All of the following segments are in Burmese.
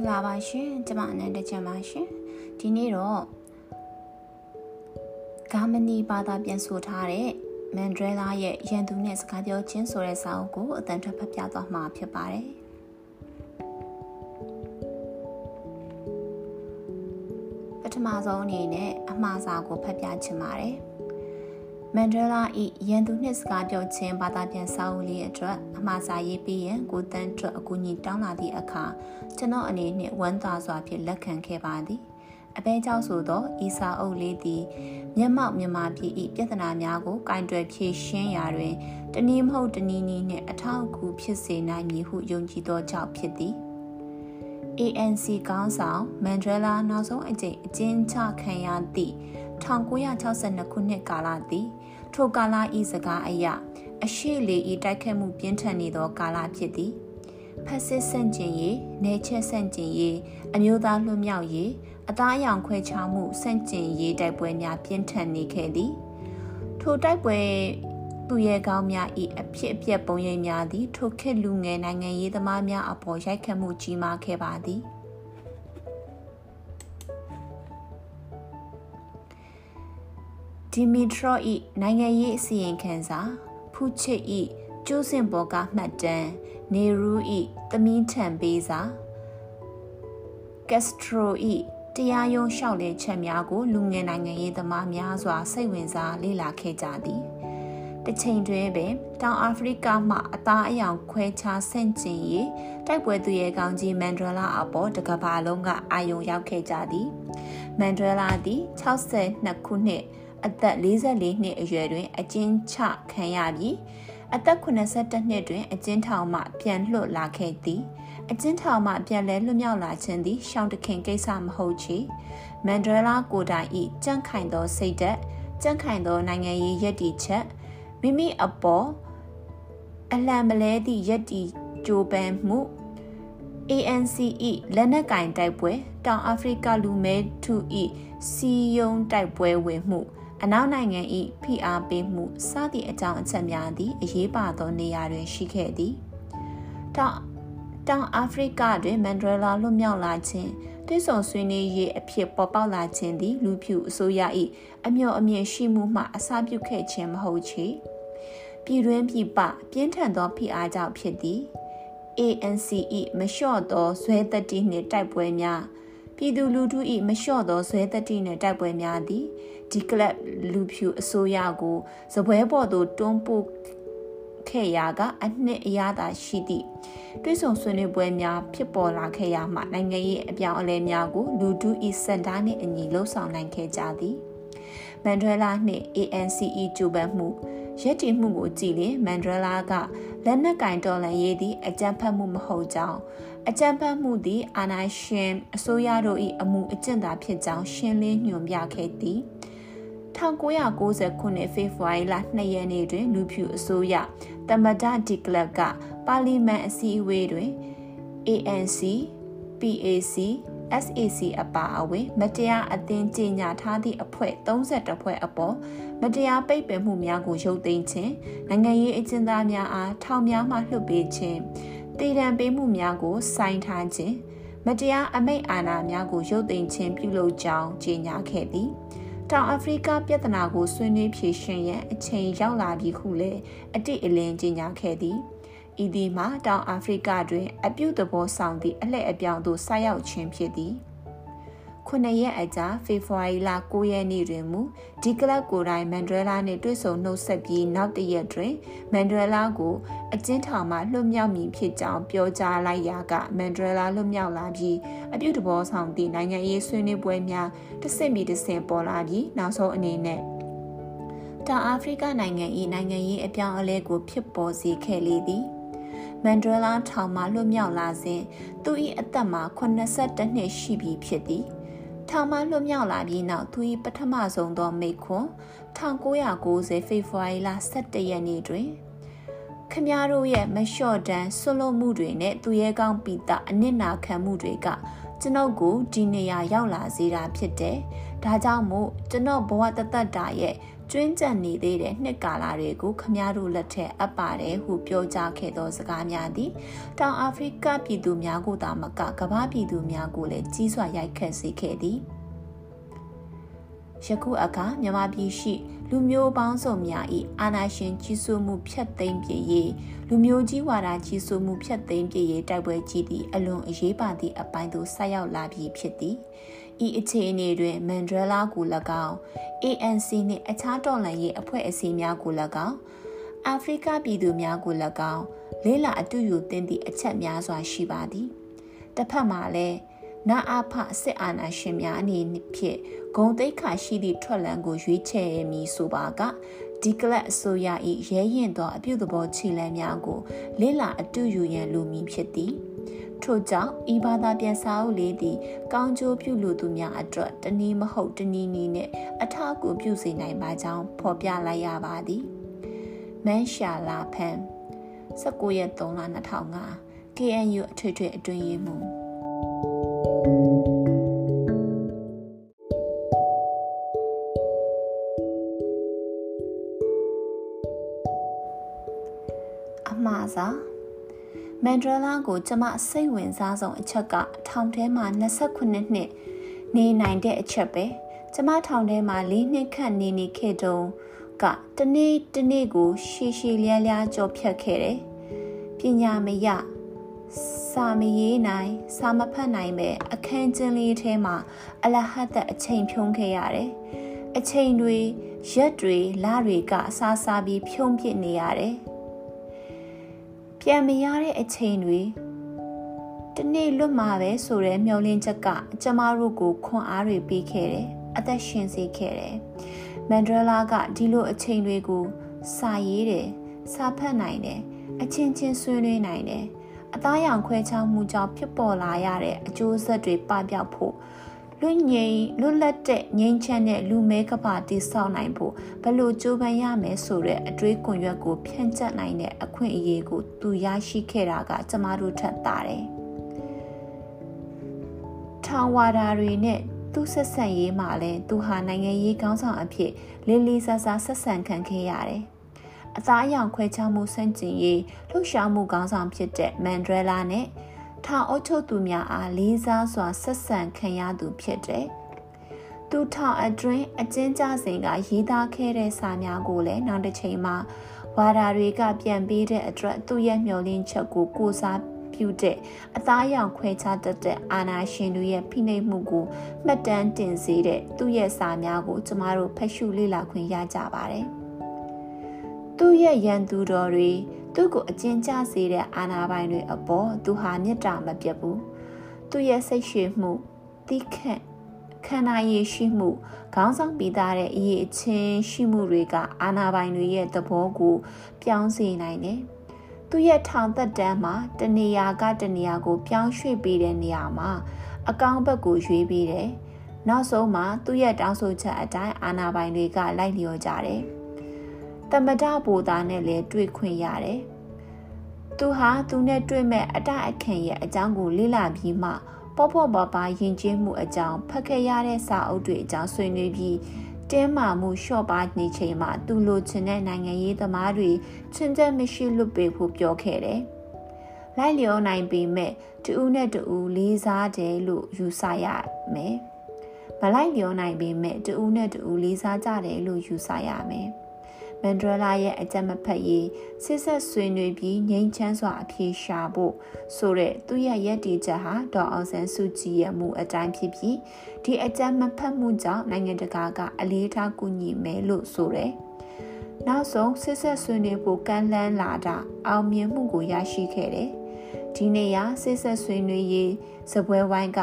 ္ဂလာပါရှင်ကျမအနန္တချမ်းပါရှင်ဒီနေ့တော့ဂါမနီဘာသာပြန်ဆိုထားတဲ့မန်ဒရဲလာရဲ့ရန်သူနဲ့စကားပြောခြင်းဆိုတဲ့စာအုပ်ကိုအတန်ထွက်ဖတ်ပြသွားမှာဖြစ်ပါတယ်ပထမဆုံးအနေနဲ့အမှားစာကိုဖတ်ပြချင်ပါတယ် မန်ဒလာဤရန်သူနှစ်စကားပြောခြင်းဘာသာပြန်စာအုပ်လေးအတွက်အမှားစာရေးပြီးရင်ကိုတန်းအတွက်အကူအညီတောင်းလာသည့်အခါကျွန်တော်အနေနဲ့ဝမ်းသာစွာဖြင့်လက်ခံခဲ့ပါသည်အပဲကြောင့်ဆိုသောဤစာအုပ်လေးသည်မျက်မှောက်မြန်မာပြည်ဤပြဿနာများကိုကင်တွယ်ဖြေရှင်းရာတွင်တနည်းမဟုတ်တနည်းနည်းနှင့်အထောက်အကူဖြစ်စေနိုင်မည်ဟုယုံကြည်သောကြောင့်ဖြစ်သည် ANC ကောင်းဆောင်မန်ဒရလာနောက်ဆုံးအကြိမ်အကျဉ်းချခံရသည့်1962ခုနှစ်ကာလသည် ထိုကာလဤစကားအရအရှိလေဤတိုက်ခတ်မှုပြင်းထန်နေသောကာလဖြစ်သည်ဖက်စစ်ဆန့်ကျင်ရေးနေချက်ဆန့်ကျင်ရေးအမျိုးသားလွတ်မြောက်ရေးအသားအရောင်ခွဲခြားမှုဆန့်ကျင်ရေးတိုက်ပွဲများပြင်းထန်နေခဲ့သည်ထိုတိုက်ပွဲသူရဲကောင်းများဤအဖြစ်အပျက်ပုံရိပ်များသည်ထိုခေတ်လူငယ်နိုင်ငံရေးသမားများအပေါ်ရိုက်ခတ်မှုကြီးမားခဲ့ပါသည် ဒီမီထရောဤနိုင်ငံရေးအစီရင်ခံစာဖူချစ်ဤကျိုးစင်ဘောကမှတ်တမ်းနေရူဤသမီးထံပေးစာကက်စထရိုဤတရားရုံးလျှောက်လဲချက်များကိုလူငယ်နိုင်ငံရေးသမားများစွာစိတ်ဝင်စားလေ့လာခဲ့ကြသည်တစ်ချိန်တွင်ပင်တောင်အာဖရိကမှအသားအယောင်ခွဲခြားဆန့်ကျင်ရေးတိုက်ပွဲသူရဲ့ကောင်းကြီးမန်ဒရလာအပေါ်တကဘာလုံးကအာယုံရောက်ခဲ့ကြသည်မန်ဒရလာသည်62ခုနှစ် အသက်44နှစ်အရွယ်တွင် အကျဉ်းချခံရပြီးအသက်82နှစ်တွင်အကျဉ်းထောင်မှပြန်လွတ်လာခဲ့သည်အကျဉ်းထောင်မှပြန်လဲလွတ်မြောက်လာခြင်းသည်ရှောင်းတခင်ကိစ္စမဟုတ်ချေမန်ဒရလာကိုတိုင်ဤကြန့်ခိုင်သောစိတ်ဓာတ်ကြန့်ခိုင်သောနိုင်ငံရေးရည်တည်ချက်မိမိအပေါ်အလံမလဲသည့်ရည်တည်ကြိုးပမ်းမှု ANCE လက်နက်ကင်တိုက်ပွဲတောင်အာဖရိကလူမဲထုဤစီယုံတိုက်ပွဲဝင်မှု အနောက်နိုင်ငံ၏ဖိအားပေးမှုစသည့်အကြောင်းအချက်များသည်အရေးပါသောနေရာတွင်ရှိခဲ့သည်တောင်တောင်အာဖရိကတွင်မန်ဒရလာလွတ်မြောက်လာခြင်းတွစ်ဆုံဆွေးနွေးရေးအဖြစ်ပေါ်ပေါက်လာခြင်းသည်လူဖြူအစိုးရ၏အမျှော်အမြင်ရှိမှုမှအစပြုခဲ့ခြင်းမဟုတ်ချေပြည်တွင်းပြည်ပပြင်းထန်သောဖိအားကြောင့်ဖြစ်သည် ANCE မလျှော့သောဇွဲတတိနှင့်တိုက်ပွဲများပြည်သူလူထု၏မလျှော့သောဇွဲတတိနှင့်တိုက်ပွဲများသည် ဒီကလပ်လူဖြူအစိုးရကိုစပွဲပေါ်သို့တွန်းပို့ခဲ့ရာကအနှစ်အရသာရှိသည့်တွဲဆုံဆွေးနွေးပွဲများဖြစ်ပေါ်လာခဲ့ရမှနိုင်ငံရေးအပြောင်းအလဲများကိုလူထု၏စံတားနှင့်အညီလှုံ့ဆော်နိုင်ခဲ့ကြသည်မန်ဒရလာနှင့် ANCE ကြိုးပမ်းမှုရက်တည်မှုကိုကြည်လင်မန်ဒရလာကလက်နက်ကင်တော်လှန်ရေးသည့်အကြမ်းဖက်မှုမဟုတ်ကြောင်းအကြမ်းဖက်မှုသည်အာဏာရှင်အစိုးရတို့၏အမှုအကျင့်သာဖြစ်ကြောင်းရှင်းလင်းညွှန်ပြခဲ့သည်။ 1990ခုနှစ်ဖေဖော်ဝါရီလ2ရက်နေ့တွင် လူဖြူအစိုးရတမဒဒီကလပ်ကပါလီမန်အစည်းအဝေးတွင် ANC PAC SAC အပါအဝင်မတရားအသင်းကြေညာထားသည့်အဖွဲ့32ဖွဲ့အပေါ်မတရားပိတ်ပင်မှုများကိုရုပ်သိမ်းခြင်းနိုင်ငံရေးအကျဉ်းသားများအားထောင်များမှလွှတ်ပေးခြင်းတည်တံပေးမှုများကိုစိုင်းထားခြင်းမတရားအမိတ်အာဏာများကိုရုပ်သိမ်းခြင်းပြုလုပ်ကြောင်းကြေညာခဲ့သည်။ တောင်အာဖရိကပြဿနာကိုဆွေးနွေးဖြေရှင်းရန်အချိန်ရောက်လာပြီခုလည်းအတိအလင်းကြီးညာခဲ့သည်ဤသည်မှာတောင်အာဖရိကတွင် အပြုသဘောဆောင်သည့်အလှည့်အပြောင်းသို့ဆိုက်ရောက်ခြင်းဖြစ်သည် ခုနှစ်ရက်အကြာဖေဖော်ဝါရီလ9ရက်နေ့တွင်မူဒီကလပ်ကိုယ်တိုင်မန်ဒရလာနှင့်တွေ့ဆုံနှုတ်ဆက်ပြီးနောက်တစ်ရက်တွင်မန်ဒရလာကိုအကျဉ်းထောင်မှလွတ်မြောက်မည်ဖြစ်ကြောင်းပြောကြားလိုက်ရာကမန်ဒရလာလွတ်မြောက်လာပြီးအပြုသဘောဆောင်သည့်နိုင်ငံရေးဆွေးနွေးပွဲများတစ်ဆင့်ပြီးတစ်ဆင့်ပေါ်လာပြီးနောက်ဆုံးအနေနဲ့တောင်အာဖရိကနိုင်ငံ၏နိုင်ငံရေးအပြောင်းအလဲကိုဖြစ်ပေါ်စေခဲ့လေသည်မန်ဒရလာထောင်မှလွတ်မြောက်လာစဉ်သူ၏အသက်မှာ82နှစ်ရှိပြီဖြစ်သည်။ ထောင်မှလွတ်မြောက်လာပြီးနောက်သူ၏ပထမဆုံးသောမိခွန်း1990ဖေဖော်ဝါရီလ17ရက်နေ့တွင်ခမည်းတော်ရဲ့မလျှော့တန်းဆွလွတ်မှုတွေနဲ့သူရဲကောင်းပိတာအနစ်နာခံမှုတွေကကျွန်ုပ်ကိုဒီနေရာရောက်လာစေတာဖြစ်တယ်။ဒါကြောင့်မို့ကျွန်တော်ဘဝတသက်တာရဲ့ ကျွင်းကျန်နေသေးတဲ့နှစ်ကာလတွေကိုခမားတို့လက်ထက်အပ်ပါတယ်ဟုပြောကြားခဲ့သောစကားများသည်တောင်အာဖရိကပြည်သူများကိုသာမကကမ္ဘာပြည်သူများကိုလည်းကြီးစွာရိုက်ခတ်စေခဲ့သည်ယခုအခါမြန်မာပြည်ရှိလူမျိုးပေါင်းစုံများ၏အာဏာရှင်ကြီးစိုးမှုဖျက်သိမ်းပြရေးလူမျိုးကြီးဝါဒကြီးစိုးမှုဖျက်သိမ်းပြရေးတိုက်ပွဲကြီးသည့်အလွန်အရေးပါသည့်အပိုင်းသို့ဆက်ရောက်လာပြီးဖြစ်သည် ဤအခြေအနေတွင်မန်ဒရလာကို၎င်း ANC နှင့်အခြားတော်လှန်ရေးအဖွဲ့အစည်းများကို၎င်းအာဖရိကပြည်သူများကို၎င်းလေးလာအတူယူတင်သည့်အချက်များစွာရှိပါသည်တစ်ဖက်မှာလည်းနာအာဖစစ်အာဏာရှင်များအနေဖြင့်ဂုံတိတ်ခါရှိသည့်ထွက်လန်းကိုရွေးချယ်မည်ဆိုပါကဒီကလပ်အစိုးရ၏ရဲရင်သောအပြုသဘောခြေလှမ်းများကိုလေးလာအတူယူရန်လိုမည်ဖြစ်သည် ထို့ကြောင့်ဤဘာသာပြန်စာအုပ်လေးသည် ကောင်းကျိုးပြုလိုသူများအတွက်တနည်းမဟုတ်တနည်းနည်းနဲ့အထောက်အကူပြုစေနိုင်ပါကြောင်းဖော်ပြလိုက်ရပါသည်မန်ရှာလာဖန်19ရက်3လ2005 KNU အထွေထွေအတွင်းရေးမှူး မန်ဒရလာကိုကျမစိတ်ဝင်စားဆုံးအချက်ကထောင်ထဲမှာ29နှစ်နေနိုင်တဲ့အချက်ပဲကျမထောင်ထဲမှာ၄နှစ်ခန့်နေနေခဲ့တုန်းကတနေ့တနေ့ကိုရှည်ရှည်လျားလျားကြော်ဖြတ်ခဲ့တယ်ပညာမရစာမရေးနိုင်စာမဖတ်နိုင်ပဲအခန်းကျင်းလေးထဲမှာအလဟတ်တဲ့အချိန်ဖြုံးခဲ့ရတယ်အချိန်တွေရက်တွေလတွေကစားစားပြီးဖြုံးပစ်နေရတယ် ပြန်မရတဲ့အချိန်တွေတနေ့လွတ်မှာပဲဆိုတဲ့မျောလင်းချက်ကကျမတို့ကိုခွန်အားတွေပေးခဲ့တယ်အသက်ရှင်စေခဲ့တယ်မန်ဒရလာကဒီလိုအချိန်တွေကိုစာရေးတယ်စာဖတ်နိုင်တယ်အချင်းချင်းဆွေးနွေးနိုင်တယ်အသားရောင်ခွဲခြားမှုကြောင့်ဖြစ်ပေါ်လာရတဲ့အကျိုးဆက်တွေပပျောက်ဖို့ လွတ်ငြိမ်လွတ်လပ်တဲ့ငြိမ်းချမ်းတဲ့လူမဲကပါတည်ဆောက်နိုင်ဖို့ဘလို့ကြိုးပမ်းရမယ်ဆိုတဲ့အတွေးကွန်ရွက်ကိုဖြန့်ကျက်နိုင်တဲ့အခွင့်အရေးကိုသူရရှိခဲ့တာကကျမတို့ထက်သာတယ်။ထောင်ဝါဒတွေနဲ့သူဆက်ဆံရေးမှာလည်းသူဟာနိုင်ငံရေးခေါင်းဆောင်အဖြစ်လေးလေးစားစားဆက်ဆံခံခဲ့ရတယ်။အသားအရောင်ခွဲခြားမှုစန့်ကျင်ရေးလှုပ်ရှားမှုခေါင်းဆောင်ဖြစ်တဲ့မန်ဒရလာနဲ့ ထောင်အုပ်ချုပ်သူများအားလေးစားစွာဆက်ဆံခံရသူဖြစ်တယ်။သူထောင်အတွင်းအကျဉ်းချစဉ်ကရေးသားခဲ့တဲ့စာများကိုလည်းနောက်တစ်ချိန်မှာဝါဒတွေကပြန်ပေးတဲ့အတွက်သူ့ရဲ့မျှော်လင့်ချက်ကိုကိုစားပြုတဲ့အသားရောင်ခွဲခြားတတ်တဲ့အာနာရှင်တို့ရဲ့ဖိနှိပ်မှုကိုမှတ်တမ်းတင်စေတဲ့သူ့ရဲ့စာများကိုကျမတို့ဖတ်ရှုလေ့လာခွင့်ရကြပါတယ်။သူ့ရဲ့ရန်သူတော်တွေ သူ့ကိုအကျဉ်းချစေတဲ့အာနာပိုင်တွေအပေါ်သူဟာမေတ္တာမပြတ်ဘူးသူ့ရဲ့စိတ်ရှည်မှုတိခန့်ခန္ဓာရည်ရှိမှုခေါင်းဆောင်ပြီးသားတဲ့အရေးအချင်းရှိမှုတွေကအာနာပိုင်တွေရဲ့သဘောကိုပြောင်းစေနိုင်တယ်သူ့ရဲ့ထောင်သက်တမ်းမှာတနေရာကတနေရာကိုပြောင်းရွှေ့ပေးတဲ့နေရာမှာအကောင့်ဘက်ကိုရွေးပေးတယ်နောက်ဆုံးမှာသူ့ရဲ့တောင်းဆိုချက်အတိုင်းအာနာပိုင်တွေကလိုက်လျော်ကြတယ် တမဒဘူသားနဲ့လည်းတွေ့ခွင့်ရတယ်။သူဟာသူနဲ့တွေ့မဲ့အတအခင်ရဲ့အကြောင်းကိုလေ့လာပြီးမှပေါ့ပေါ့ပါပါယဉ်ကျေးမှုအကြောင်းဖတ်ခဲ့ရတဲ့စာအုပ်တွေအကြောင်းဆွေးနွေးပြီးတင်းမာမှုလျှော့ပါနေချိန်မှာသူလိုချင်တဲ့နိုင်ငံရေးသမားတွေချင်းချက်မရှိလွတ်ပေးဖို့ပြောခဲ့တယ်။လိုက်လျောနိုင်ပေမဲ့တူဦးနဲ့တူဦးလေးစားတယ်လို့ယူဆရမယ်။မလိုက်လျောနိုင်ပေမဲ့တူဦးနဲ့တူဦးလေးစားကြတယ်လို့ယူဆရမယ်။ မန်ဒရလာရဲ့အကြမ်းမဖက်ရေးစစ်ဆက်ဆွေးနွေးပြီးငြိမ်းချမ်းစွာအပြေရှာဖို့ဆိုတဲ့သူ့ရဲ့ရည်တည်ချက်ဟာဒေါ်အောင်ဆန်းစုကြည်ရဲ့မူအတိုင်းဖြစ်ပြီးဒီအကြမ်းမဖက်မှုကြောင့်နိုင်ငံတကာကအလေးထားကူညီမယ်လို့ဆိုတယ်။နောက်ဆုံးစစ်ဆက်ဆွေးနွေးဖို့ကမ်းလှမ်းလာတာအောင်မြင်မှုကိုရရှိခဲ့တယ်။ဒီနေရာစစ်ဆက်ဆွေးနွေးရေးစပွဲဝိုင်းက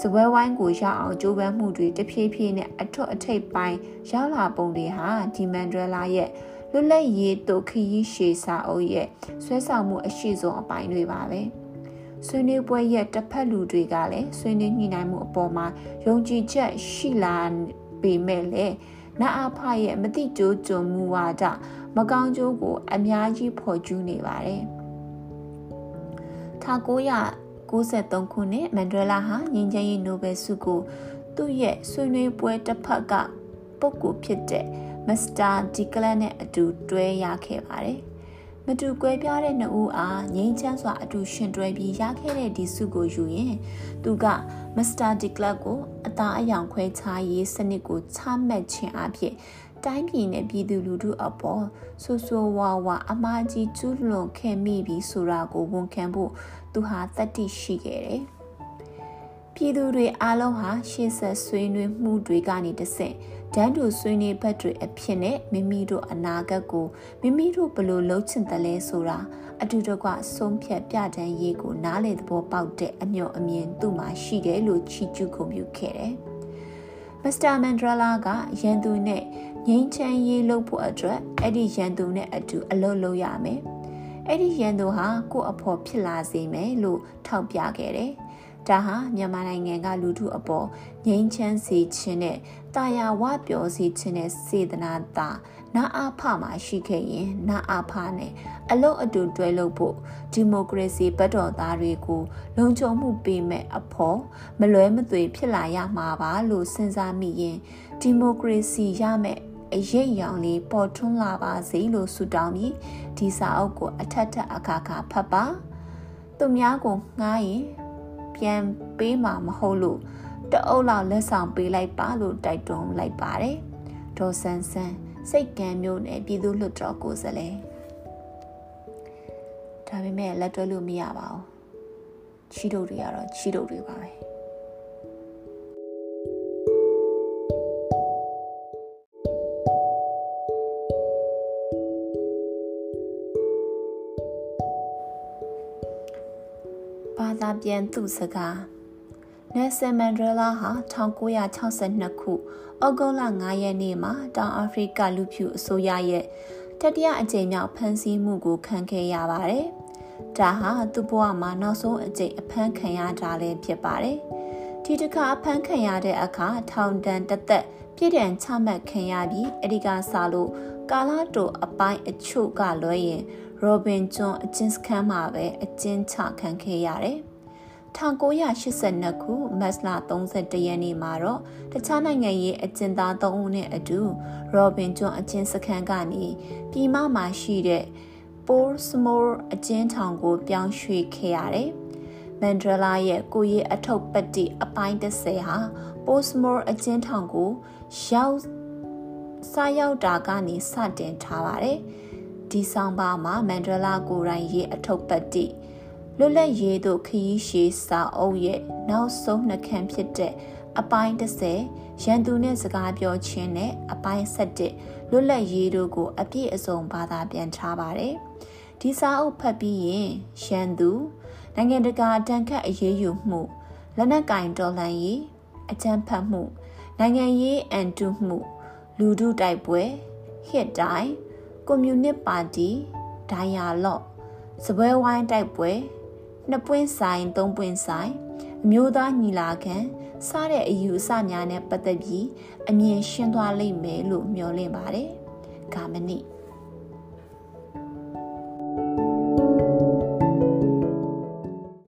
စပွဲဝိုင်းကိုရောက်အောင်ကြိုးပမ်းမှုတွေတဖြည်းဖြည်းနဲ့အထွတ်အထိပ်ပိုင်းရောက်လာပုံတွေဟာဒီမန်ဒရလာရဲ့လွတ်လပ်ရေးတို့ခရီးရှည်စာအုပ်ရဲ့ဆွဲဆောင်မှုအရှိဆုံးအပိုင်းတွေပါပဲဆွေးနွေးပွဲရဲ့တစ်ဖက်လူတွေကလည်းဆွေးနွေးညှိနှိုင်းမှုအပေါ်မှာယုံကြည်ချက်ရှိလာပေမဲ့လည်းနာအဖရဲ့မတိကျိုးကြုံမှုဝါဒမကောင်းကျိုးကို အများကြီးဖော်ကျူးနေပါတယ်။1900 1993ခုနှစ်မန်ဒရလာဟာငြိမ်းချမ်းရေးနိုဘယ်ဆုကိုသူ့ရဲ့ဆွေးနွေးပွဲတစ်ဖက်ကပုဂ္ဂိုလ်ဖြစ်တဲ့မစ္စတာဒီကလန်နဲ့အတူတွဲရခဲ့ပါတယ်။မတူကွဲပြားတဲ့နှစ်ဦးအားငြိမ်းချမ်းစွာအတူရှင်တွဲပြီးရခဲ့တဲ့ဒီစုကိုယူရင်သူကမစ္စတာဒီကလပ်ကိုအသားအယောင်ခွဲခြားရေးစနစ်ကိုချမှတ်ခြင်းအပြင် တိုင်းပြည်နဲ့ပြည်သူလူထုအပေါ်ဆိုးဆိုးဝါးဝါအမားကြီးကျူးလွန်ခဲ့မိပြီးဆိုတာကိုဝန်ခံဖို့သူဟာတတိရှိခဲ့တယ်။ပြည်သူတွေအားလုံးဟာရှေ့ဆက်ဆွေးနွေးမှုတွေကနေတဆင့်ဒန်းတူဆွေးနွေးဘက်တွေအဖြစ်နဲ့မိမိတို့အနာဂတ်ကိုမိမိတို့ဘလို့လှုပ်ချင်တယ်လဲဆိုတာအတူတကွဆုံးဖြတ်ပြတန်းရေးကိုနားလေသဘောပေါက်တဲ့အမျှော်အမြင်သူ့မှာရှိတယ်လို့ချီးကျူးဂုဏ်ပြုခဲ့တယ်။မစ္စတာမန်ဒရလာကရန်သူနဲ့ ငိမ့်ချမ်းရေးလုပ်ဖို့အတွက်အဲ့ဒီရန်သူနဲ့အတူအလုပ်လုပ်ရမယ်။အဲ့ဒီရန်သူဟာကိုယ့်အဖော်ဖြစ်လာစေမယ်လို့ထောက်ပြခဲ့တယ်။ဒါဟာမြန်မာနိုင်ငံကလူထုအပေါ်ငြိမ်းချမ်းစေခြင်းနဲ့တာယာဝပြောစေခြင်းနဲ့စေတနာတာနာအားဖမှာရှိခဲ့ရင်နာအားဖနဲ့အလုတ်အတူတွဲလုပ်ဖို့ဒီမိုကရေစီဘက်တော်သားတွေကိုလုံခြုံမှုပေးမဲ့အဖို့မလွဲမသွေဖြစ်လာရမှာပါလို့စဉ်းစားမိရင်ဒီမိုကရေစီရမဲ့ အရေးရောင်လေးပေါ်ထွန်းလာပါစေလို့ဆုတောင်းပြီးဒီစာအုပ်ကိုအထက်ထက်အခါခါဖတ်ပါသူများကိုငှားရင်ပြန်ပေးမှာမဟုတ်လို့တအုပ်လောက်လက်ဆောင်ပေးလိုက်ပါလို့တိုက်တွန်းလိုက်ပါတယ်ဒေါ်ဆန်းဆန်းစိတ်ကံမျိုးနဲ့ပြည်သူ့လွှတ်တော်ကိုယ်စားလှယ်ဒါပေမဲ့လက်တွဲလို့မရပါဘူးချီတို့တွေကတော့ချီတို့တွေပါပဲ ပြန်သူစကားနယ်ဆန်မန်ဒလာဟာ1962ခုဩဂုတ်လ9ရက်နေ့မှာတောင်အာဖရိကလူဖြူအစိုးရရဲ့တတိယအကြိမ်မြောက်ဖမ်းဆီးမှုကိုခံခဲ့ရပါတယ်။ဒါဟာသူ့ဘဝမှာနောက်ဆုံးအကြိမ်အဖမ်းခံရတာလည်းဖြစ်ပါတယ်။ဒီတစ်ခါအဖမ်းခံရတဲ့အခါထောင်ဒဏ်တစ်သက်ပြည့်ဒဏ်ချမှတ်ခံရပြီးအဒီကစားလို့ကာလာတိုအပိုင်းအချို့ကလွဲရင်ရောဘင်ဂျွန်အကျဉ်းစခန်းမှာပဲအကျဉ်းချခံခဲ့ရတယ်။ 1982ခုမတ်လ31ရက်နေ့မှာတော့တခြားနိုင်ငံရဲ့အကျဉ်းသား3ဦးနဲ့အတူရောဘင်ဂျွန်အကျဉ်းစခန်းကနေပြည်မမှာရှိတဲ့ Portsmouth အကျဉ်းထောင်ကို ပြောင်းရွှေ့ခဲ့ရတယ်။မန်ဒရလာရဲ့ကိုရဲ့အထုပ်ပတ္တိအပိုင်း30ဟာ Portsmouth အကျဉ်းထောင်ကိုရောက်စားရောက်တာကနေစတင်ထားပါတယ်။ဒီဆောင်ပါမှာမန်ဒရလာကိုရိုင်းရဲ့အထုပ်ပတ္တိ လွတ်လပ်ရေးသို့ခရီးရှည်စာအုပ်ရဲ့နောက်ဆုံးနှခမ်းဖြစ်တဲ့အပိုင်း30ရန်သူနဲ့စကားပြောခြင်းနဲ့အပိုင်း7လွတ်လပ်ရေးတို့ကို အပြည့်အစုံဘာသာပြန်ထားပါတယ်။ဒီစာအုပ်ဖတ်ပြီးရင်ရန်သူနိုင်ငံတကာတန်ခတ်အရေးယူမှုလက်နက်ကင်တော်လှန်ရေးအကြမ်းဖက်မှု နိုင်ငံရေးအန်တုမှု လူထုတိုက်ပွဲဟစ်တိုင်းကွန်မြူနစ်ပါတီဒိုင်ယာလော့စပွဲဝိုင်းတိုက်ပွဲ နှစ်ပွင့်ဆိုင်သုံးပွင့်ဆိုင်အမျိုးသားညီလာခံစတဲ့အယူအဆများနဲ့ပတ်သက်ပြီးအမြင်ရှင်းသွားလိမ့်မယ်လို့မျှော်လင့်ပါတယ်။ဂါမဏိ